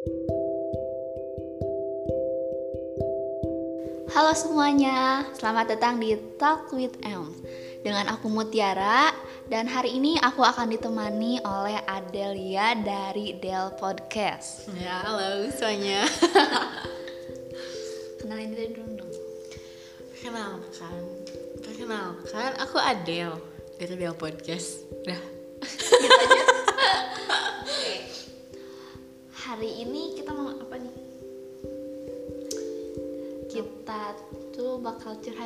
Halo semuanya, selamat datang di Talk with M Dengan aku Mutiara Dan hari ini aku akan ditemani oleh Adelia dari Del Podcast Ya, halo semuanya. Kenalin diri dulu dong Perkenalkan, perkenalkan, aku Adele dari Del Podcast. Dah.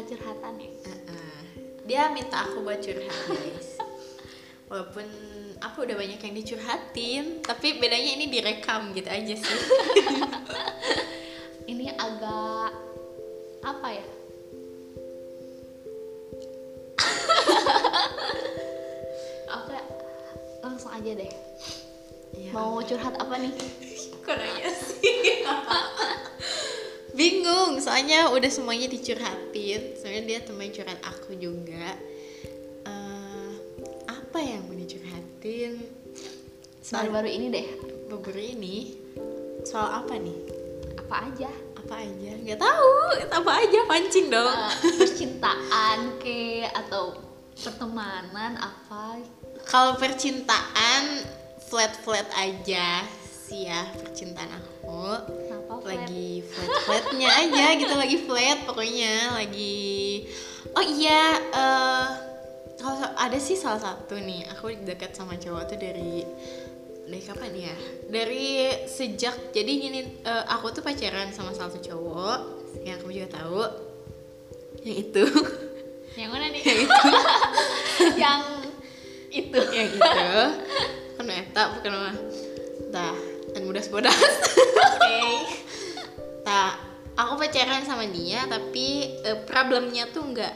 Curhat-curhatan ya Uh-uh. Dia minta aku buat curhat guys. Walaupun aku udah banyak yang dicurhatin, tapi bedanya ini direkam gitu aja sih. Ini agak apa ya? Oke, langsung aja deh. Ya, Mau curhat apa nih? kok nanya sih? Bingung, soalnya udah semuanya dicurhatin. Soalnya dia teman curhat aku juga. Eh, apa yang mau dicurhatin? Baru-baru ini deh. baru ini soal apa nih? Apa aja? Apa aja? Nggak tahu. Apa aja pancing dong. Eh, percintaan ke atau pertemanan apa? Kalau percintaan flat-flat aja sih ya percintaan aku. Lagi flat flatnya aja gitu lagi flat pokoknya lagi oh iya eh kalau ada sih salah satu nih aku dekat sama cowok tuh dari dari kapan ya dari sejak jadi gini eh, aku tuh pacaran sama salah satu cowok yang kamu juga tahu yang itu Yang mana nih? yang itu Yang itu. yang itu kan eta bukan mah dah dan bodas bodas Oke. Nah, aku pacaran sama dia tapi eh, problemnya tuh nggak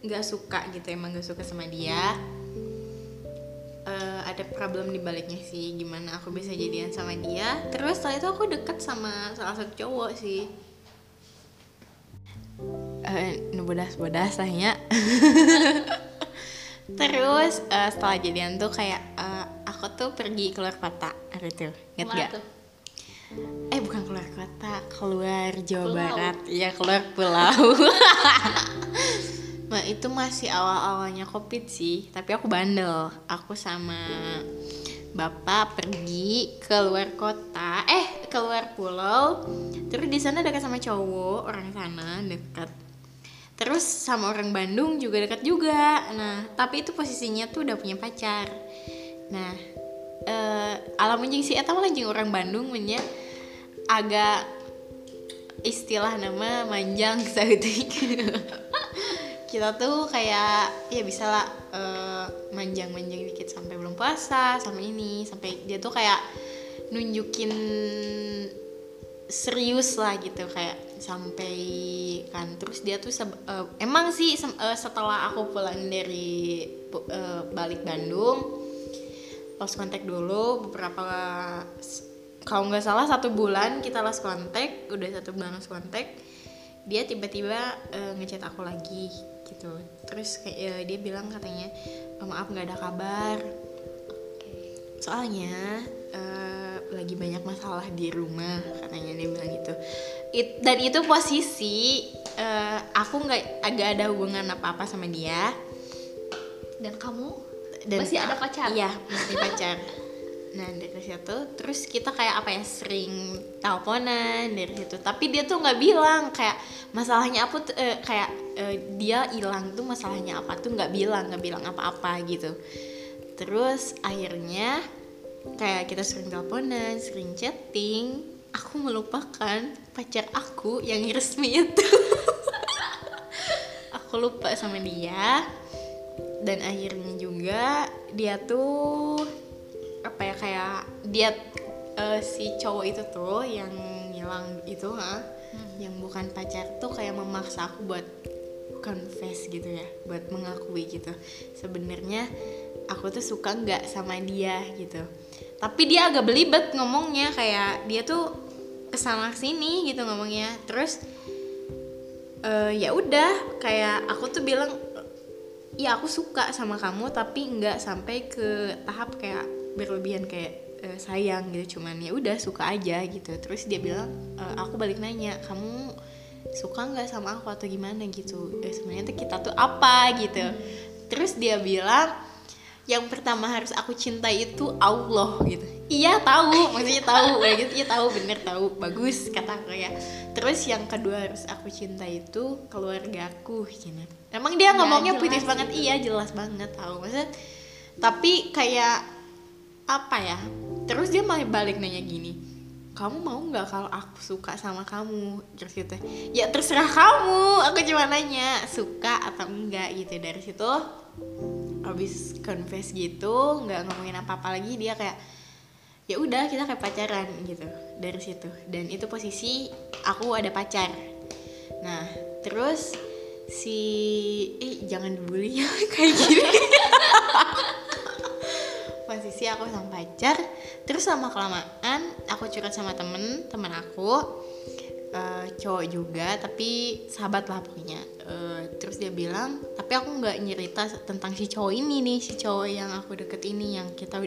nggak suka gitu emang nggak suka sama dia. Eh, ada problem di baliknya sih gimana aku bisa jadian sama dia. Terus setelah itu aku deket sama salah satu cowok sih. Eh, nu bodas bodas lah ya. Terus eh, setelah jadian tuh kayak eh, aku tuh pergi keluar kota hari itu, inget gak? tuh? Eh bukan keluar kota, keluar Jawa Pulau. Barat. Iya keluar pulau. nah itu masih awal-awalnya covid sih, tapi aku bandel. Aku sama bapak pergi keluar kota, eh keluar pulau. Terus di sana dekat sama cowok orang sana dekat. Terus sama orang Bandung juga dekat juga. Nah tapi itu posisinya tuh udah punya pacar. Nah eh alam anjing sih eta mah anjing orang Bandung nya agak istilah nama manjang saeutik. kita tuh kayak ya bisa lah eh, manjang-manjang dikit sampai belum puasa sama ini sampai dia tuh kayak nunjukin serius lah gitu kayak sampai kan terus dia tuh eh, emang sih eh, setelah aku pulang dari eh, balik Bandung lost kontak dulu beberapa kalau nggak salah satu bulan kita lost kontak udah satu bulan lost kontak dia tiba-tiba eh, ngechat aku lagi gitu. Terus kayak eh, dia bilang katanya "Oh, maaf nggak ada kabar. Soalnya eh, lagi banyak masalah di rumah katanya dia bilang gitu. It- dan itu posisi eh, aku nggak agak ada hubungan apa-apa sama dia. Dan kamu? Dan masih ada pacar? iya masih pacar nah dari situ terus kita kayak apa ya sering teleponan dari situ. Tapi dia tuh nggak bilang kayak masalahnya apa tuh eh, kayak eh, dia hilang tuh masalahnya apa tuh nggak bilang nggak bilang apa-apa gitu. Terus akhirnya kayak kita sering teleponan sering chatting aku melupakan pacar aku yang resmi itu. Aku lupa sama dia. Dan akhirnya juga dia tuh apa ya kayak dia eh, si cowok itu tuh yang ngilang itu ha yang bukan pacar tuh kayak memaksa aku buat confess gitu ya buat mengakui gitu. Sebenarnya aku tuh suka nggak sama dia gitu. Tapi dia agak belibet ngomongnya kayak dia tuh ke sana sini gitu ngomongnya. Terus eh, ya udah kayak aku tuh bilang ya aku suka sama kamu tapi nggak sampai ke tahap kayak berlebihan kayak eh, sayang gitu cuman ya udah suka aja gitu. Terus dia bilang "Eh, aku balik nanya kamu suka nggak sama aku atau gimana? gitu. Eh, sebenarnya tuh kita tuh apa? gitu. Terus dia bilang yang pertama harus aku cintai itu Allah gitu. Iya tahu maksudnya tahu kayak gitu. Iya tahu bener tahu bagus kata aku ya. Terus yang kedua harus aku cintai itu keluargaku gitu emang dia Ya, ngomongnya puitis banget. iya jelas banget tahu. Maksudnya tapi kayak apa ya? Terus dia malah balik nanya gini kamu mau nggak kalau aku suka sama kamu? Terus gitu ya terserah kamu aku cuma nanya suka atau enggak? Gitu. Dari situ habis confess gitu nggak ngomongin apa apa lagi dia kayak ya udah kita kayak pacaran gitu. Dari situ. Dan itu posisi aku ada pacar. Nah terus si eh jangan dibully ya kayak gini posisi aku sama pacar. Terus sama kelamaan aku curhat sama temen temen aku eh, cowok juga tapi sahabat lah pokoknya. Eh, terus dia bilang tapi aku nggak nyerita tentang si cowok ini nih si cowok yang aku deket ini yang kita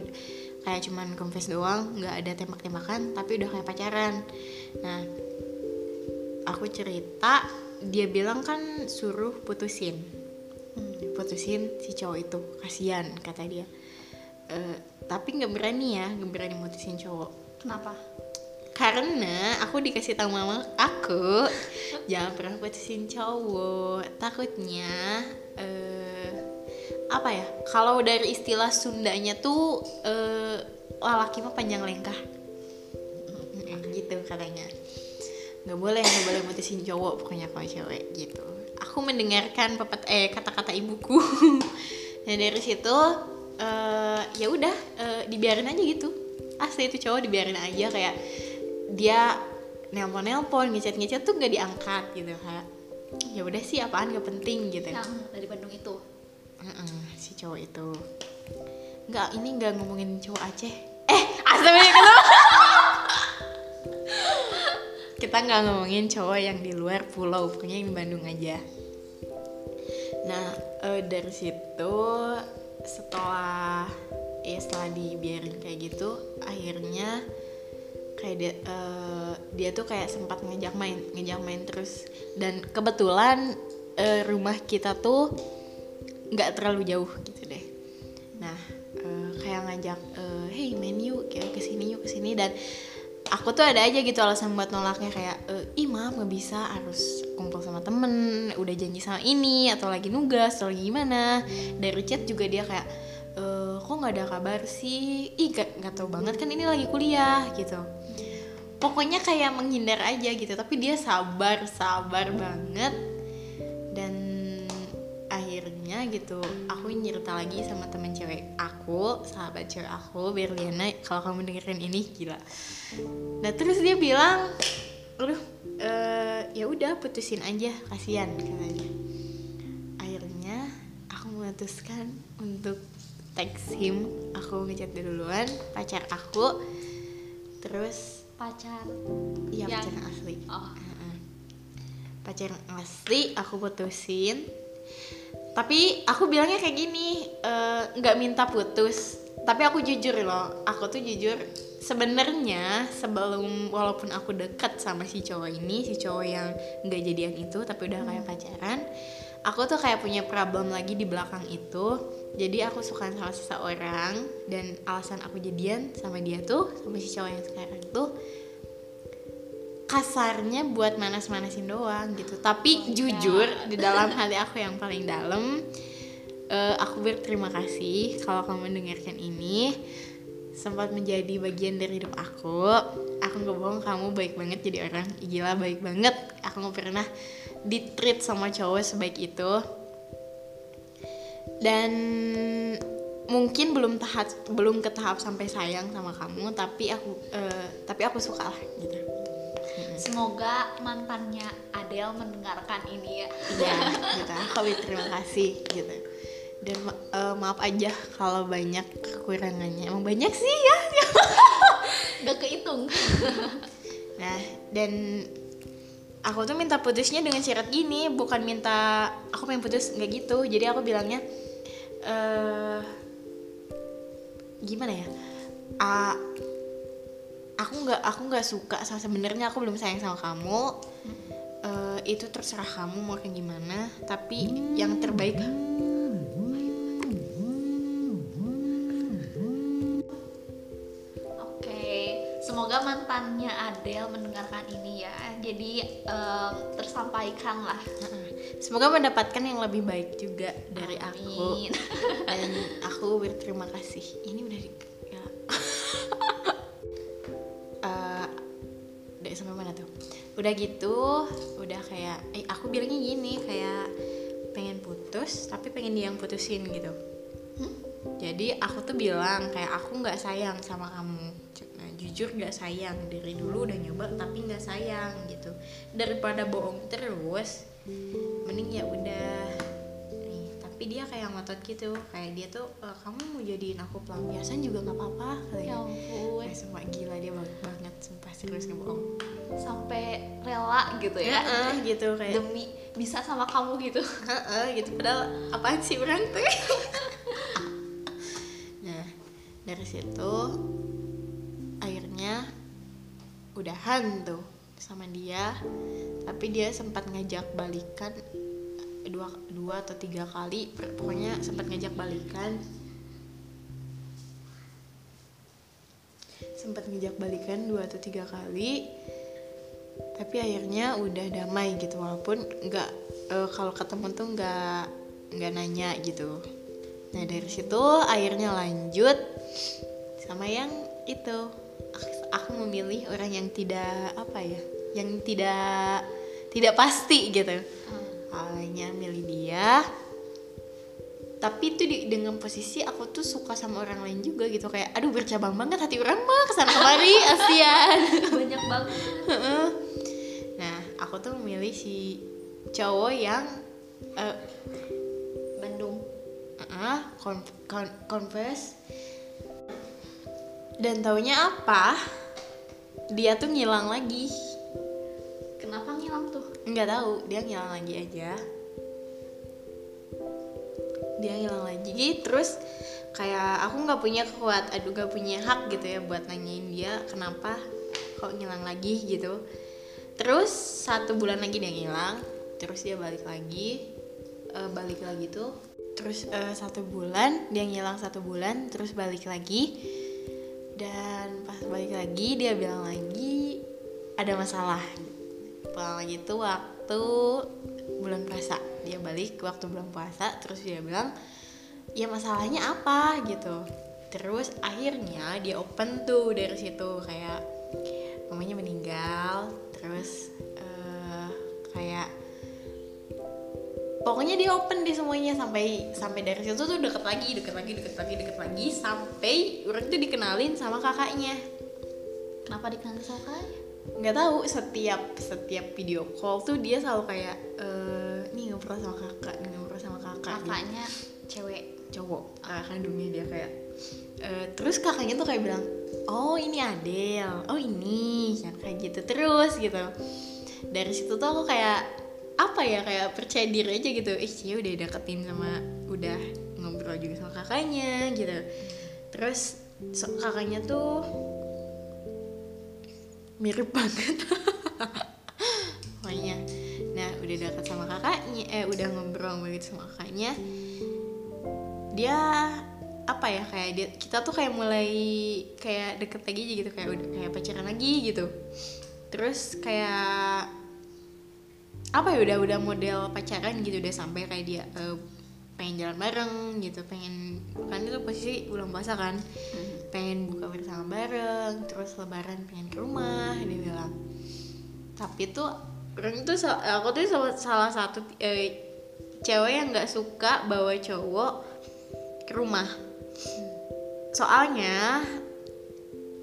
kayak cuman confess doang nggak ada tembak-tembakan tapi udah kayak pacaran. Nah aku cerita dia bilang kan suruh putusin. Putusin si cowok itu kasihan kata dia Eh, tapi nggak berani ya nggak berani mutusin cowok. Kenapa? karena aku dikasih tahu mama aku jangan pernah putusin cowok. Takutnya eh apa ya kalau dari istilah Sundanya tuh eh lelaki mah panjang lengkah. Gitu katanya. Nggak boleh nggak boleh mutusin cowok pokoknya kalau cewek gitu. Aku mendengarkan pepet eh kata-kata ibuku. Dan dari situ eh ya udah eh, dibiarin aja gitu. Asli itu cowok dibiarin aja kayak dia nelpon nelpon ngechat ngechat tuh nggak diangkat gitu kayak ya udah sih apaan gak penting gitu. Yang dari Bandung itu. Heeh, si cowok itu. Nggak ini nggak ngomongin cowok Aceh. Eh astagfirullah. Kita nggak ngomongin cowok yang di luar pulau pokoknya yang di Bandung aja. Nah eh, dari situ setelah ya setelah dibiarin kayak gitu akhirnya kayak dia eh, dia tuh kayak sempat ngajak main ngajak main terus. Dan kebetulan eh, rumah kita tuh nggak terlalu jauh gitu deh. Nah eh, kayak ngajak eh, hey yuk kayak ke sini yuk ke sini. Dan aku tuh ada aja gitu alasan buat nolaknya kayak eh, ih maaf nggak bisa harus kumpul sama temen udah janji sama ini atau lagi nugas atau lagi gimana. Dari chat juga dia kayak eh, kok nggak ada kabar sih? Ih gak, nggak tahu banget kan ini lagi kuliah gitu. Pokoknya kayak menghindar aja gitu tapi dia sabar sabar banget. Dan akhirnya gitu. Aku nyerita lagi sama temen cewek aku sahabat cewek aku Berliana. Kalau kamu dengerin ini gila. Nah terus dia bilang aduh eh, ya udah putusin aja kasihan katanya. Akhirnya aku memutuskan untuk text him. Aku ngechat duluan pacar aku. Terus Pacar. iya Yang- pacar asli. Oh. Pacar asli aku putusin tapi aku bilangnya kayak gini eh, nggak minta putus. Tapi aku jujur loh aku tuh jujur sebenarnya sebelum walaupun aku deket sama si cowok ini si cowok yang nggak jadian itu tapi udah kayak pacaran aku tuh kayak punya problem lagi di belakang itu. Jadi aku suka sama seseorang dan alasan aku jadian sama dia tuh sama si cowok yang sekarang tuh kasarnya buat manas-manasin doang gitu. Tapi jujur di dalam hati aku yang paling dalam eh, aku berterima kasih kalau kamu mendengarkan ini. Sempat menjadi bagian dari hidup aku. Aku nggak bohong kamu baik banget jadi orang. Gila baik banget. Aku nggak pernah di treat sama cowok sebaik itu. Dan mungkin belum tahap belum ke tahap sampai sayang sama kamu tapi aku eh, tapi aku suka lah gitu Semoga mantannya Adele mendengarkan ini ya. Iya, gitu. Aku berterima kasih gitu. Dan ma- eh, maaf aja kalau banyak kekurangannya. Emang banyak sih ya. Gak kehitung. Nah, dan aku tuh minta putusnya dengan syarat gini, bukan minta aku pengen putus nggak gitu. Jadi aku bilangnya eh gimana ya? ah, aku nggak aku nggak suka sama sebenarnya aku belum sayang sama kamu Eh, itu terserah kamu mau kayak gimana tapi yang terbaik Oke, semoga mantannya Adele mendengarkan ini ya. Jadi em, tersampaikan lah. semoga mendapatkan yang lebih baik juga dari aku Amin. dan aku berterima kasih ini udah di udah gitu udah kayak eh aku bilangnya gini kayak pengen putus tapi pengen dia yang putusin gitu. Jadi aku tuh bilang kayak aku nggak sayang sama kamu. Nah, jujur nggak sayang. Dari dulu udah nyoba tapi nggak sayang gitu. Daripada bohong terus mending ya udah tapi dia kayak ngotot gitu kayak dia tuh "E, kamu mau jadiin aku pelampiasan juga nggak apa-apa Ya ampun, Wah, sumpah gila dia banget banget sumpah serius nggak bohong. Sampai rela gitu ya. Heeh, gitu kayak Demi bisa sama kamu gitu. Heeh, gitu. Padahal apaan sih tuh nah dari situ akhirnya udahan tuh sama dia. Tapi dia sempat ngajak balikan dua dua atau tiga kali pokoknya sempat ngajak balikan. Sempat ngajak balikan dua atau tiga kali tapi akhirnya udah damai gitu walaupun nggak eh, kalau ketemu tuh nggak nggak nanya gitu. Nah dari situ akhirnya lanjut sama yang itu. Ak- aku memilih orang yang tidak apa ya yang tidak tidak pasti gitu awalnya milih dia tapi itu di, dengan posisi aku tuh suka sama orang lain juga gitu kayak aduh bercabang banget hati orang mah ke sana kemari asian Banyak banget. Nah aku tuh memilih si cowok yang eh Bandung. uh, con- con- confess dan taunya apa dia tuh ngilang lagi? Nggak tahu dia ngilang lagi aja. Dia ngilang lagi. Terus kayak aku nggak punya kekuat aduh nggak punya hak gitu ya buat nanyain dia kenapa kok ngilang lagi gitu. Terus satu bulan lagi dia ngilang terus dia balik lagi eh, balik lagi tuh terus eh, satu bulan dia ngilang satu bulan terus balik lagi. Dan pas balik lagi dia bilang lagi ada masalah pulang lagi tuh waktu bulan puasa. Dia balik waktu bulan puasa terus dia bilang ya masalahnya apa? Gitu. Terus akhirnya dia open tuh dari situ kayak mamanya meninggal terus eh, kayak pokoknya dia open deh semuanya sampai sampai dari situ tuh deket lagi deket lagi deket lagi deket lagi sampai orang tuh dikenalin sama kakaknya. Kenapa dikenal sama kalian? Nggak tahu setiap setiap video call tuh dia selalu kayak eh nih ngobrol sama kakak nih ngobrol sama kakak gitu. Kakaknya cewek. cowok kakak kandungnya dia kayak eh, terus kakaknya tuh kayak bilang oh ini Adele oh ini yang kayak gitu terus gitu dari situ tuh aku kayak apa ya kayak percaya diri aja gitu ih dia udah deketin sama udah ngobrol juga sama kakaknya gitu terus so- kakaknya tuh mirip banget. Pokoknya. Nah udah deket sama kakaknya eh udah ngobrol banget sama kakaknya. Dia apa ya kayak dia kita tuh kayak mulai kayak deket lagi aja gitu kayak udah kayak pacaran lagi gitu. Terus kayak apa ya udah udah model pacaran gitu udah sampai kayak dia eh, pengen jalan bareng gitu pengen kan itu posisi bulan puasa kan. Pengen buka bersama bareng terus lebaran pengen ke rumah dia bilang. Tapi tuh orang tuh sa- aku tuh salah, satu eh, cewek yang nggak suka bawa cowok ke rumah. Soalnya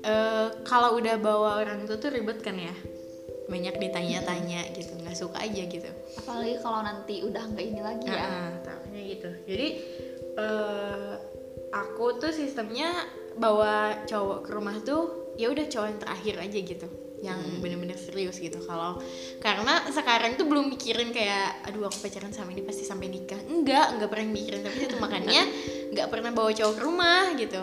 eh, kalau udah bawa orang tuh tuh ribet kan ya banyak ditanya-tanya gitu nggak suka aja gitu. Apalagi kalau nanti udah nggak ini lagi ya. Nah, gitu. Jadi eh aku tuh sistemnya bawa cowok ke rumah tuh ya udah cowok yang terakhir aja gitu yang bener-bener serius gitu. Kalau karena sekarang tuh belum mikirin kayak aduh aku pacaran sama ini pasti sampai nikah. Enggak enggak pernah mikirin. Tapi itu makanya nggak pernah bawa cowok ke rumah gitu.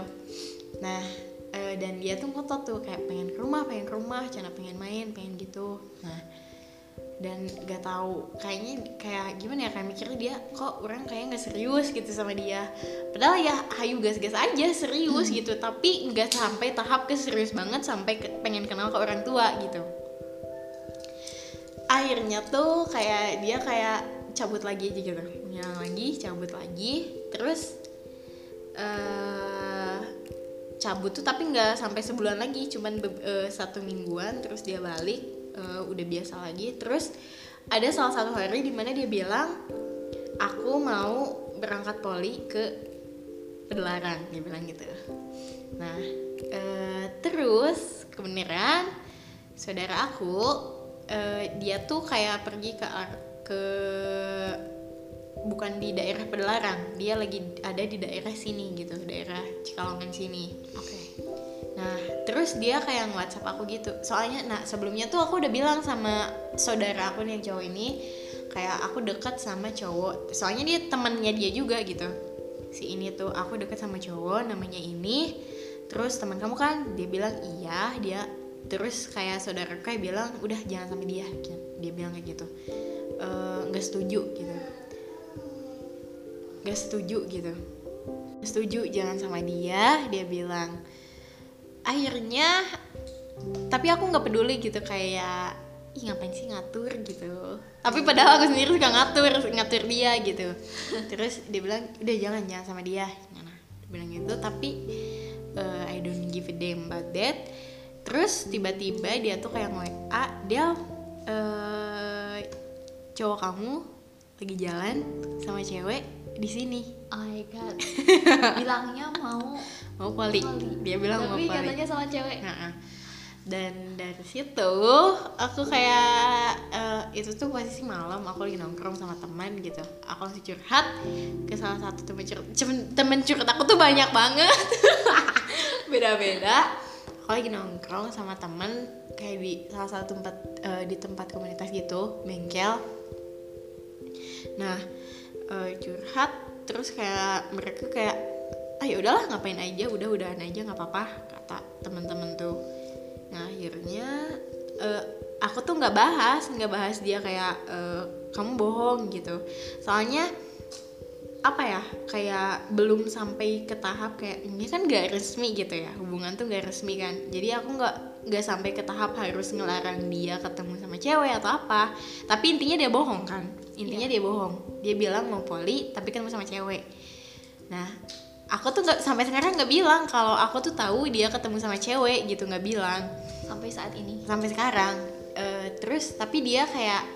Nah eh, dan dia tuh ngotot tuh kayak pengen ke rumah pengen ke rumah cina pengen main pengen gitu. Nah dan gak tahu kayaknya kayak gimana ya kayak mikirnya dia kok orang kayak nggak serius gitu sama dia. Padahal ya hayu gas-gas aja serius gitu. Tapi nggak sampai tahap ke serius banget sampai ke, pengen kenal ke orang tua gitu. Akhirnya tuh kayak dia kayak cabut lagi aja gitu ngilang lagi cabut lagi. Terus eh cabut tuh tapi nggak sampai sebulan lagi. Cuman eh, satu mingguan terus dia balik eh, udah biasa lagi. Terus ada salah satu hari di mana dia bilang aku mau berangkat poli ke Padalarang dia bilang gitu. Nah eh, terus kebenaran saudara aku eh, dia tuh kayak pergi ke ke bukan di daerah Padalarang dia lagi ada di daerah sini gitu daerah Cikalongan sini Oke. Nah, terus dia kayak nge-whatsapp aku gitu. Soalnya, nah sebelumnya tuh aku udah bilang sama saudara aku nih yang cowok ini, kayak aku deket sama cowok. Soalnya dia temannya dia juga gitu. Si ini tuh aku deket sama cowok, namanya ini. Terus teman kamu kan, dia bilang iya, dia terus kayak saudara kayak bilang udah jangan sama dia. Dia bilang kayak gitu. "Eh, nggak setuju gitu. Gak setuju gitu. Setuju jangan sama dia, dia bilang. Akhirnya tapi aku nggak peduli gitu kayak ih ngapain sih ngatur? gitu. Tapi padahal aku sendiri suka ngatur ngatur dia gitu. Terus dia bilang udah jangan jangan sama dia. Nah, dia bilang gitu tapi eh, I don't give a damn about that. Terus tiba-tiba dia tuh kayak nge-WA dia eh, cowok kamu lagi jalan sama cewek di sini. Oh my god. Bilangnya mau mau poli Poli. dia bilang tapi mau poli katanya sama cewek. Nah, dan dari situ aku kayak eh, itu tuh posisi malam aku lagi nongkrong sama teman gitu. Aku langsung curhat ke salah satu temen curhat temen, temen curhat aku tuh banyak banget. Beda-beda. Aku lagi nongkrong sama temen kayak di salah satu tempat eh, di tempat komunitas gitu bengkel nah eh, curhat terus kayak mereka kayak ah ya udahlah ngapain aja udah udahan aja nggak apa-apa kata teman-teman tuh. Nah akhirnya eh, aku tuh nggak bahas nggak bahas dia kayak eh, kamu bohong gitu. Soalnya apa ya kayak belum sampai ke tahap kayak ini kan gak resmi gitu ya hubungan tuh gak resmi kan. Jadi aku nggak nggak sampai ke tahap harus ngelarang dia ketemu sama cewek atau apa. Tapi intinya dia bohong kan intinya dia bohong. Dia bilang mau poli tapi ketemu sama cewek. Nah aku tuh nggak sampai sekarang nggak bilang kalau aku tuh tahu dia ketemu sama cewek gitu nggak bilang. Sampai saat ini. sampai sekarang. Eh, terus tapi dia kayak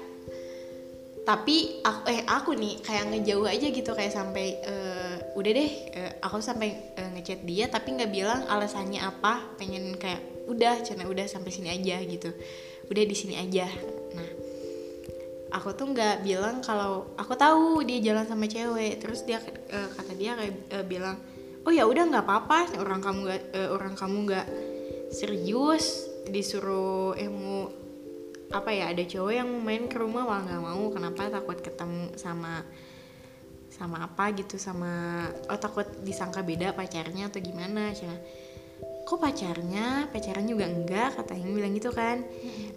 tapi aku eh aku nih kayak ngejauh aja gitu kayak sampai eh, udah deh eh, aku sampai eh, ngechat dia tapi nggak bilang alasannya apa pengen kayak udah cina udah sampai sini aja gitu. Udah di sini aja. Nah aku tuh nggak bilang kalau aku tahu dia jalan sama cewek. Terus dia eh, kata dia kayak eh, bilang oh ya udah nggak apa-apa. Orang kamu nggak eh, orang kamu nggak serius. Disuruh eh apa ya ada cowok yang main ke rumah wah nggak mau. Kenapa takut ketemu sama sama apa gitu sama oh takut disangka beda pacarnya atau gimana? Cina kok pacarnya? Pacaran juga enggak? katanya bilang gitu kan.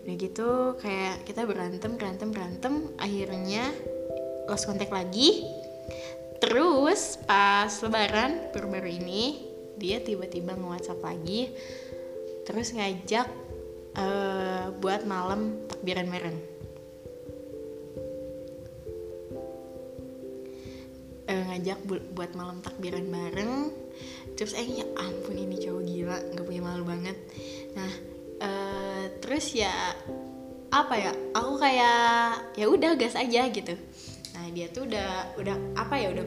Udah gitu kayak kita berantem berantem berantem akhirnya lost kontak lagi. Terus pas lebaran baru-baru ini dia tiba-tiba nge-whatsapp lagi terus ngajak eh, buat malam takbiran bareng ngajak bu- buat malam takbiran bareng. Terus eh ya ampun ini cowok gila nggak punya malu banget. Nah eh, terus ya apa ya aku kayak ya udah gas aja gitu. Nah dia tuh udah udah apa ya udah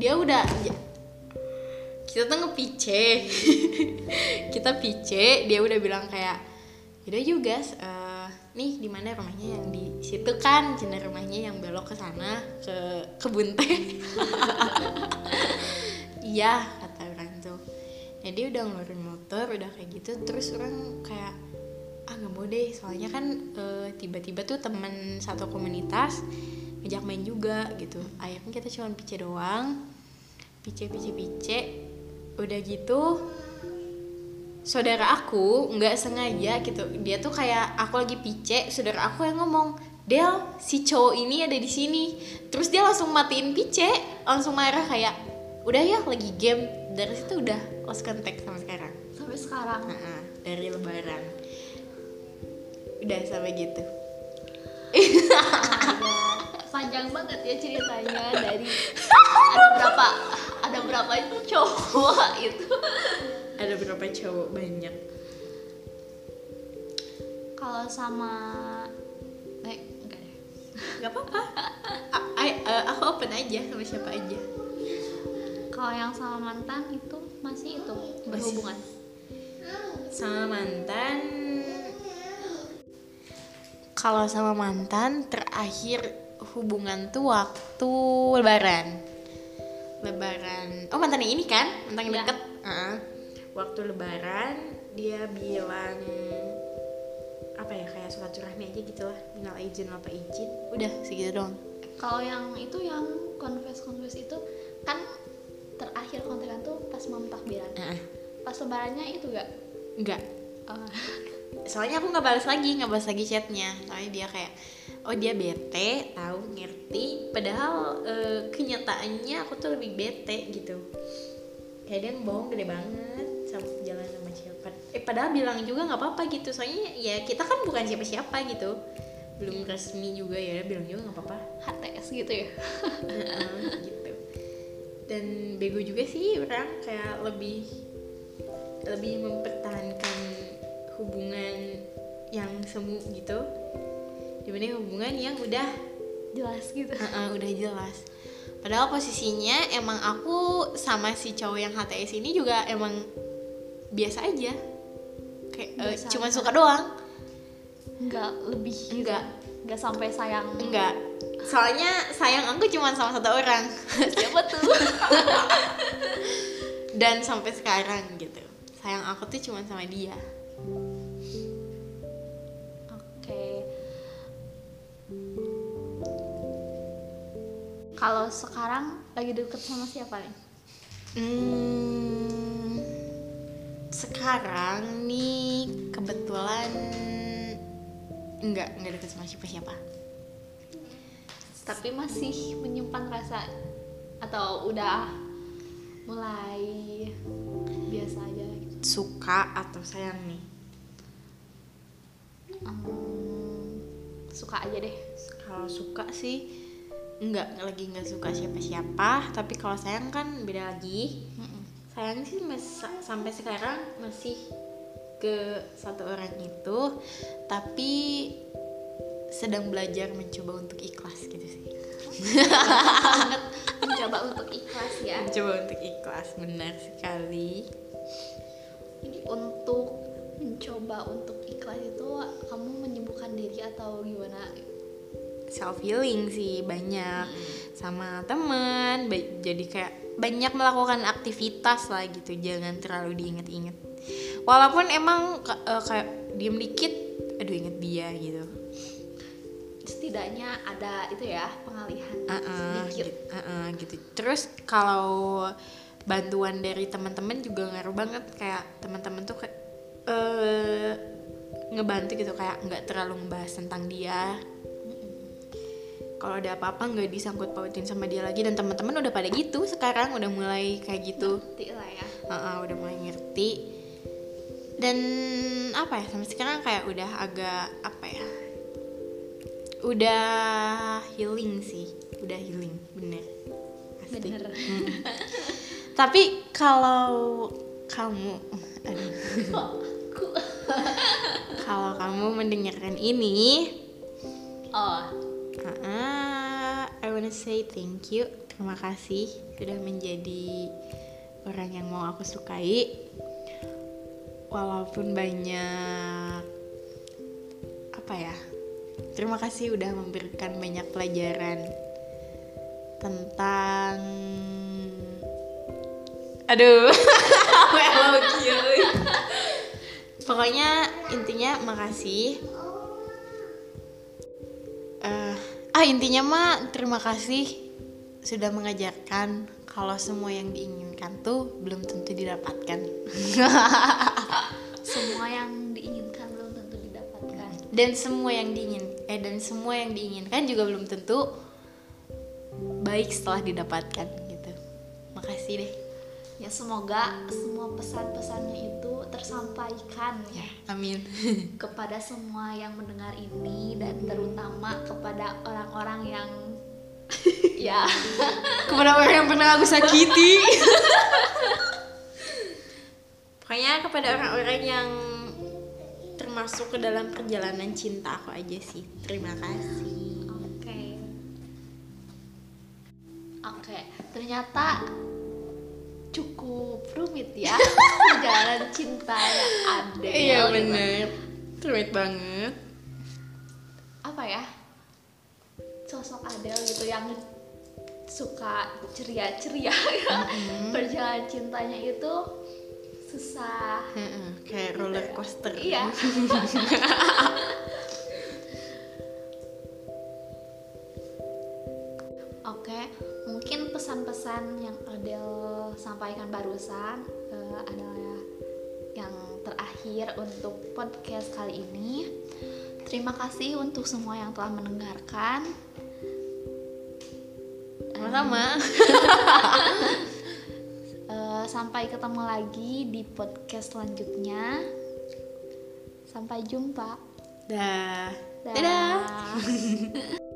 dia udah ya, kita tuh ngepice. Kita pice dia udah bilang kayak yaudah juga guys eh, nih di mana rumahnya yang di situ kan? Cina rumahnya yang belok ke sana ke kebun teh. Iya kata orang tuh. Ya dia udah ngeluarin motor udah kayak gitu terus orang kayak ah nggak mau deh. Soalnya kan eh, tiba-tiba tuh teman satu komunitas ngajak main juga gitu. Akhirnya kita cuma pice doang. Pice pice pice. Udah gitu saudara aku nggak sengaja gitu. Dia tuh kayak aku lagi pice saudara aku yang ngomong Del si cowok ini ada di sini. Terus dia langsung matiin pice langsung marah kayak udah ya lagi game. Dari situ udah lost contact sama sekarang. Sampai sekarang? Nah, dari lebaran. Udah sampai gitu. Panjang banget ya ceritanya dari ada berapa ada berapa cowok itu ada berapa cowok banyak. Kalau sama eh enggak deh. Nggak apa-apa. I- eh, aku open aja sama siapa aja. Kalau yang sama mantan itu masih itu berhubungan. Sama mantan. Kalau sama mantan terakhir hubungan tuh waktu lebaran. Lebaran. Oh mantan yang ini kan? Mantan yang Iya. deket. Heeh. Waktu lebaran dia bilang apa ya kayak sholat rahmi aja gitu lah minal izin apa izin udah segitu dong kalau yang itu yang confess confess itu kan terakhir kontekan tuh pas mau takbiran. Heeh. pas lebarannya itu gak enggak Eh, soalnya aku nggak balas lagi nggak balas lagi chatnya. Soalnya dia kayak oh dia bete tahu ngerti. Padahal eh, kenyataannya aku tuh lebih bete gitu. Kayak dia bohong gede banget sama jalan sama siapa. Eh padahal bilang juga nggak apa-apa gitu. Soalnya ya kita kan bukan siapa-siapa gitu. Belum resmi juga ya bilang juga nggak apa-apa. HTS gitu ya. Gitu. Dan bego juga sih orang kayak lebih lebih mempertahankan hubungan yang semu gitu dibanding hubungan yang udah jelas gitu. Heeh, udah jelas. Padahal posisinya emang aku sama si cowok yang HTS ini juga emang biasa aja. Kayak eh, Biasa cuma aja. suka doang. Nggak lebih. Enggak nggak sampai sayang. Enggak soalnya sayang aku cuma sama satu orang. Siapa tuh? Dan sampai sekarang gitu. Sayang aku tuh cuma sama dia. Oke. Kalau sekarang lagi deket sama siapa nih? Hmm, sekarang nih kebetulan enggak enggak deket sama siapa siapa? Tapi masih menyimpan rasa atau udah mulai biasa aja gitu. Suka atau sayang nih? Hmm, suka aja deh. Kalau suka sih enggak lagi nggak suka siapa siapa tapi kalau sayang kan beda lagi. Mm-mm. Sayang sih sampai sekarang masih ke satu orang itu tapi sedang belajar mencoba untuk ikhlas gitu sih. Banget mencoba untuk ikhlas ya. Mencoba untuk ikhlas benar sekali. Jadi untuk mencoba untuk ikhlas itu kamu menyembuhkan diri atau gimana? Self healing sih banyak. Sama teman jadi kayak banyak melakukan aktivitas lah gitu jangan terlalu diinget-inget walaupun emang eh, kayak diem dikit aduh inget dia gitu setidaknya ada itu ya pengalihan Uh-uh, sedikit gitu, uh-uh, gitu. Terus kalau bantuan dari teman-teman juga ngaruh banget kayak teman-teman tuh kayak eh ngebantu gitu kayak nggak terlalu ngebahas tentang dia. Kalau ada apa-apa nggak disangkut pautin sama dia lagi dan teman-teman udah pada gitu sekarang udah mulai kayak gitu. ngerti lah ya Uh-uh, udah mulai ngerti. Dan apa ya sampai sekarang kayak udah agak apa ya? Udah healing sih, udah healing bener. Pasti. bener Tapi kalau kamu, kalau kamu mendengarkan ini, oh uh, I wanna say thank you, terima kasih sudah menjadi orang yang mau aku sukai. Walaupun banyak apa ya, terima kasih udah memberikan banyak pelajaran tentang aduh pokoknya intinya makasih Eh, ah intinya mah terima kasih sudah mengajarkan kalau semua yang diinginkan tuh belum tentu didapatkan. Semua yang diinginkan belum tentu didapatkan. Dan semua yang diingin eh dan semua yang diinginkan juga belum tentu baik setelah didapatkan gitu. Makasih deh. Ya semoga semua pesan-pesannya itu tersampaikan ya. Amin. Kepada semua yang mendengar ini dan terutama kepada orang-orang yang ya. Kepada orang yang pernah aku sakiti. Pokoknya kepada orang-orang yang termasuk ke dalam perjalanan cinta aku aja sih. Terima kasih. Oke. Oke ternyata cukup rumit ya perjalanan cinta yang ada iya bener. rumit banget. Apa ya? Sosok Adele gitu yang suka ceria-ceria. Ya perjalanan cintanya itu susah. Kayak roller coaster. Iya sampaikan barusan eh, adalah yang terakhir untuk podcast kali ini. Terima kasih untuk semua yang telah mendengarkan. sama-sama Eh, sampai ketemu lagi di podcast selanjutnya. Sampai jumpa. dah Dah. dadah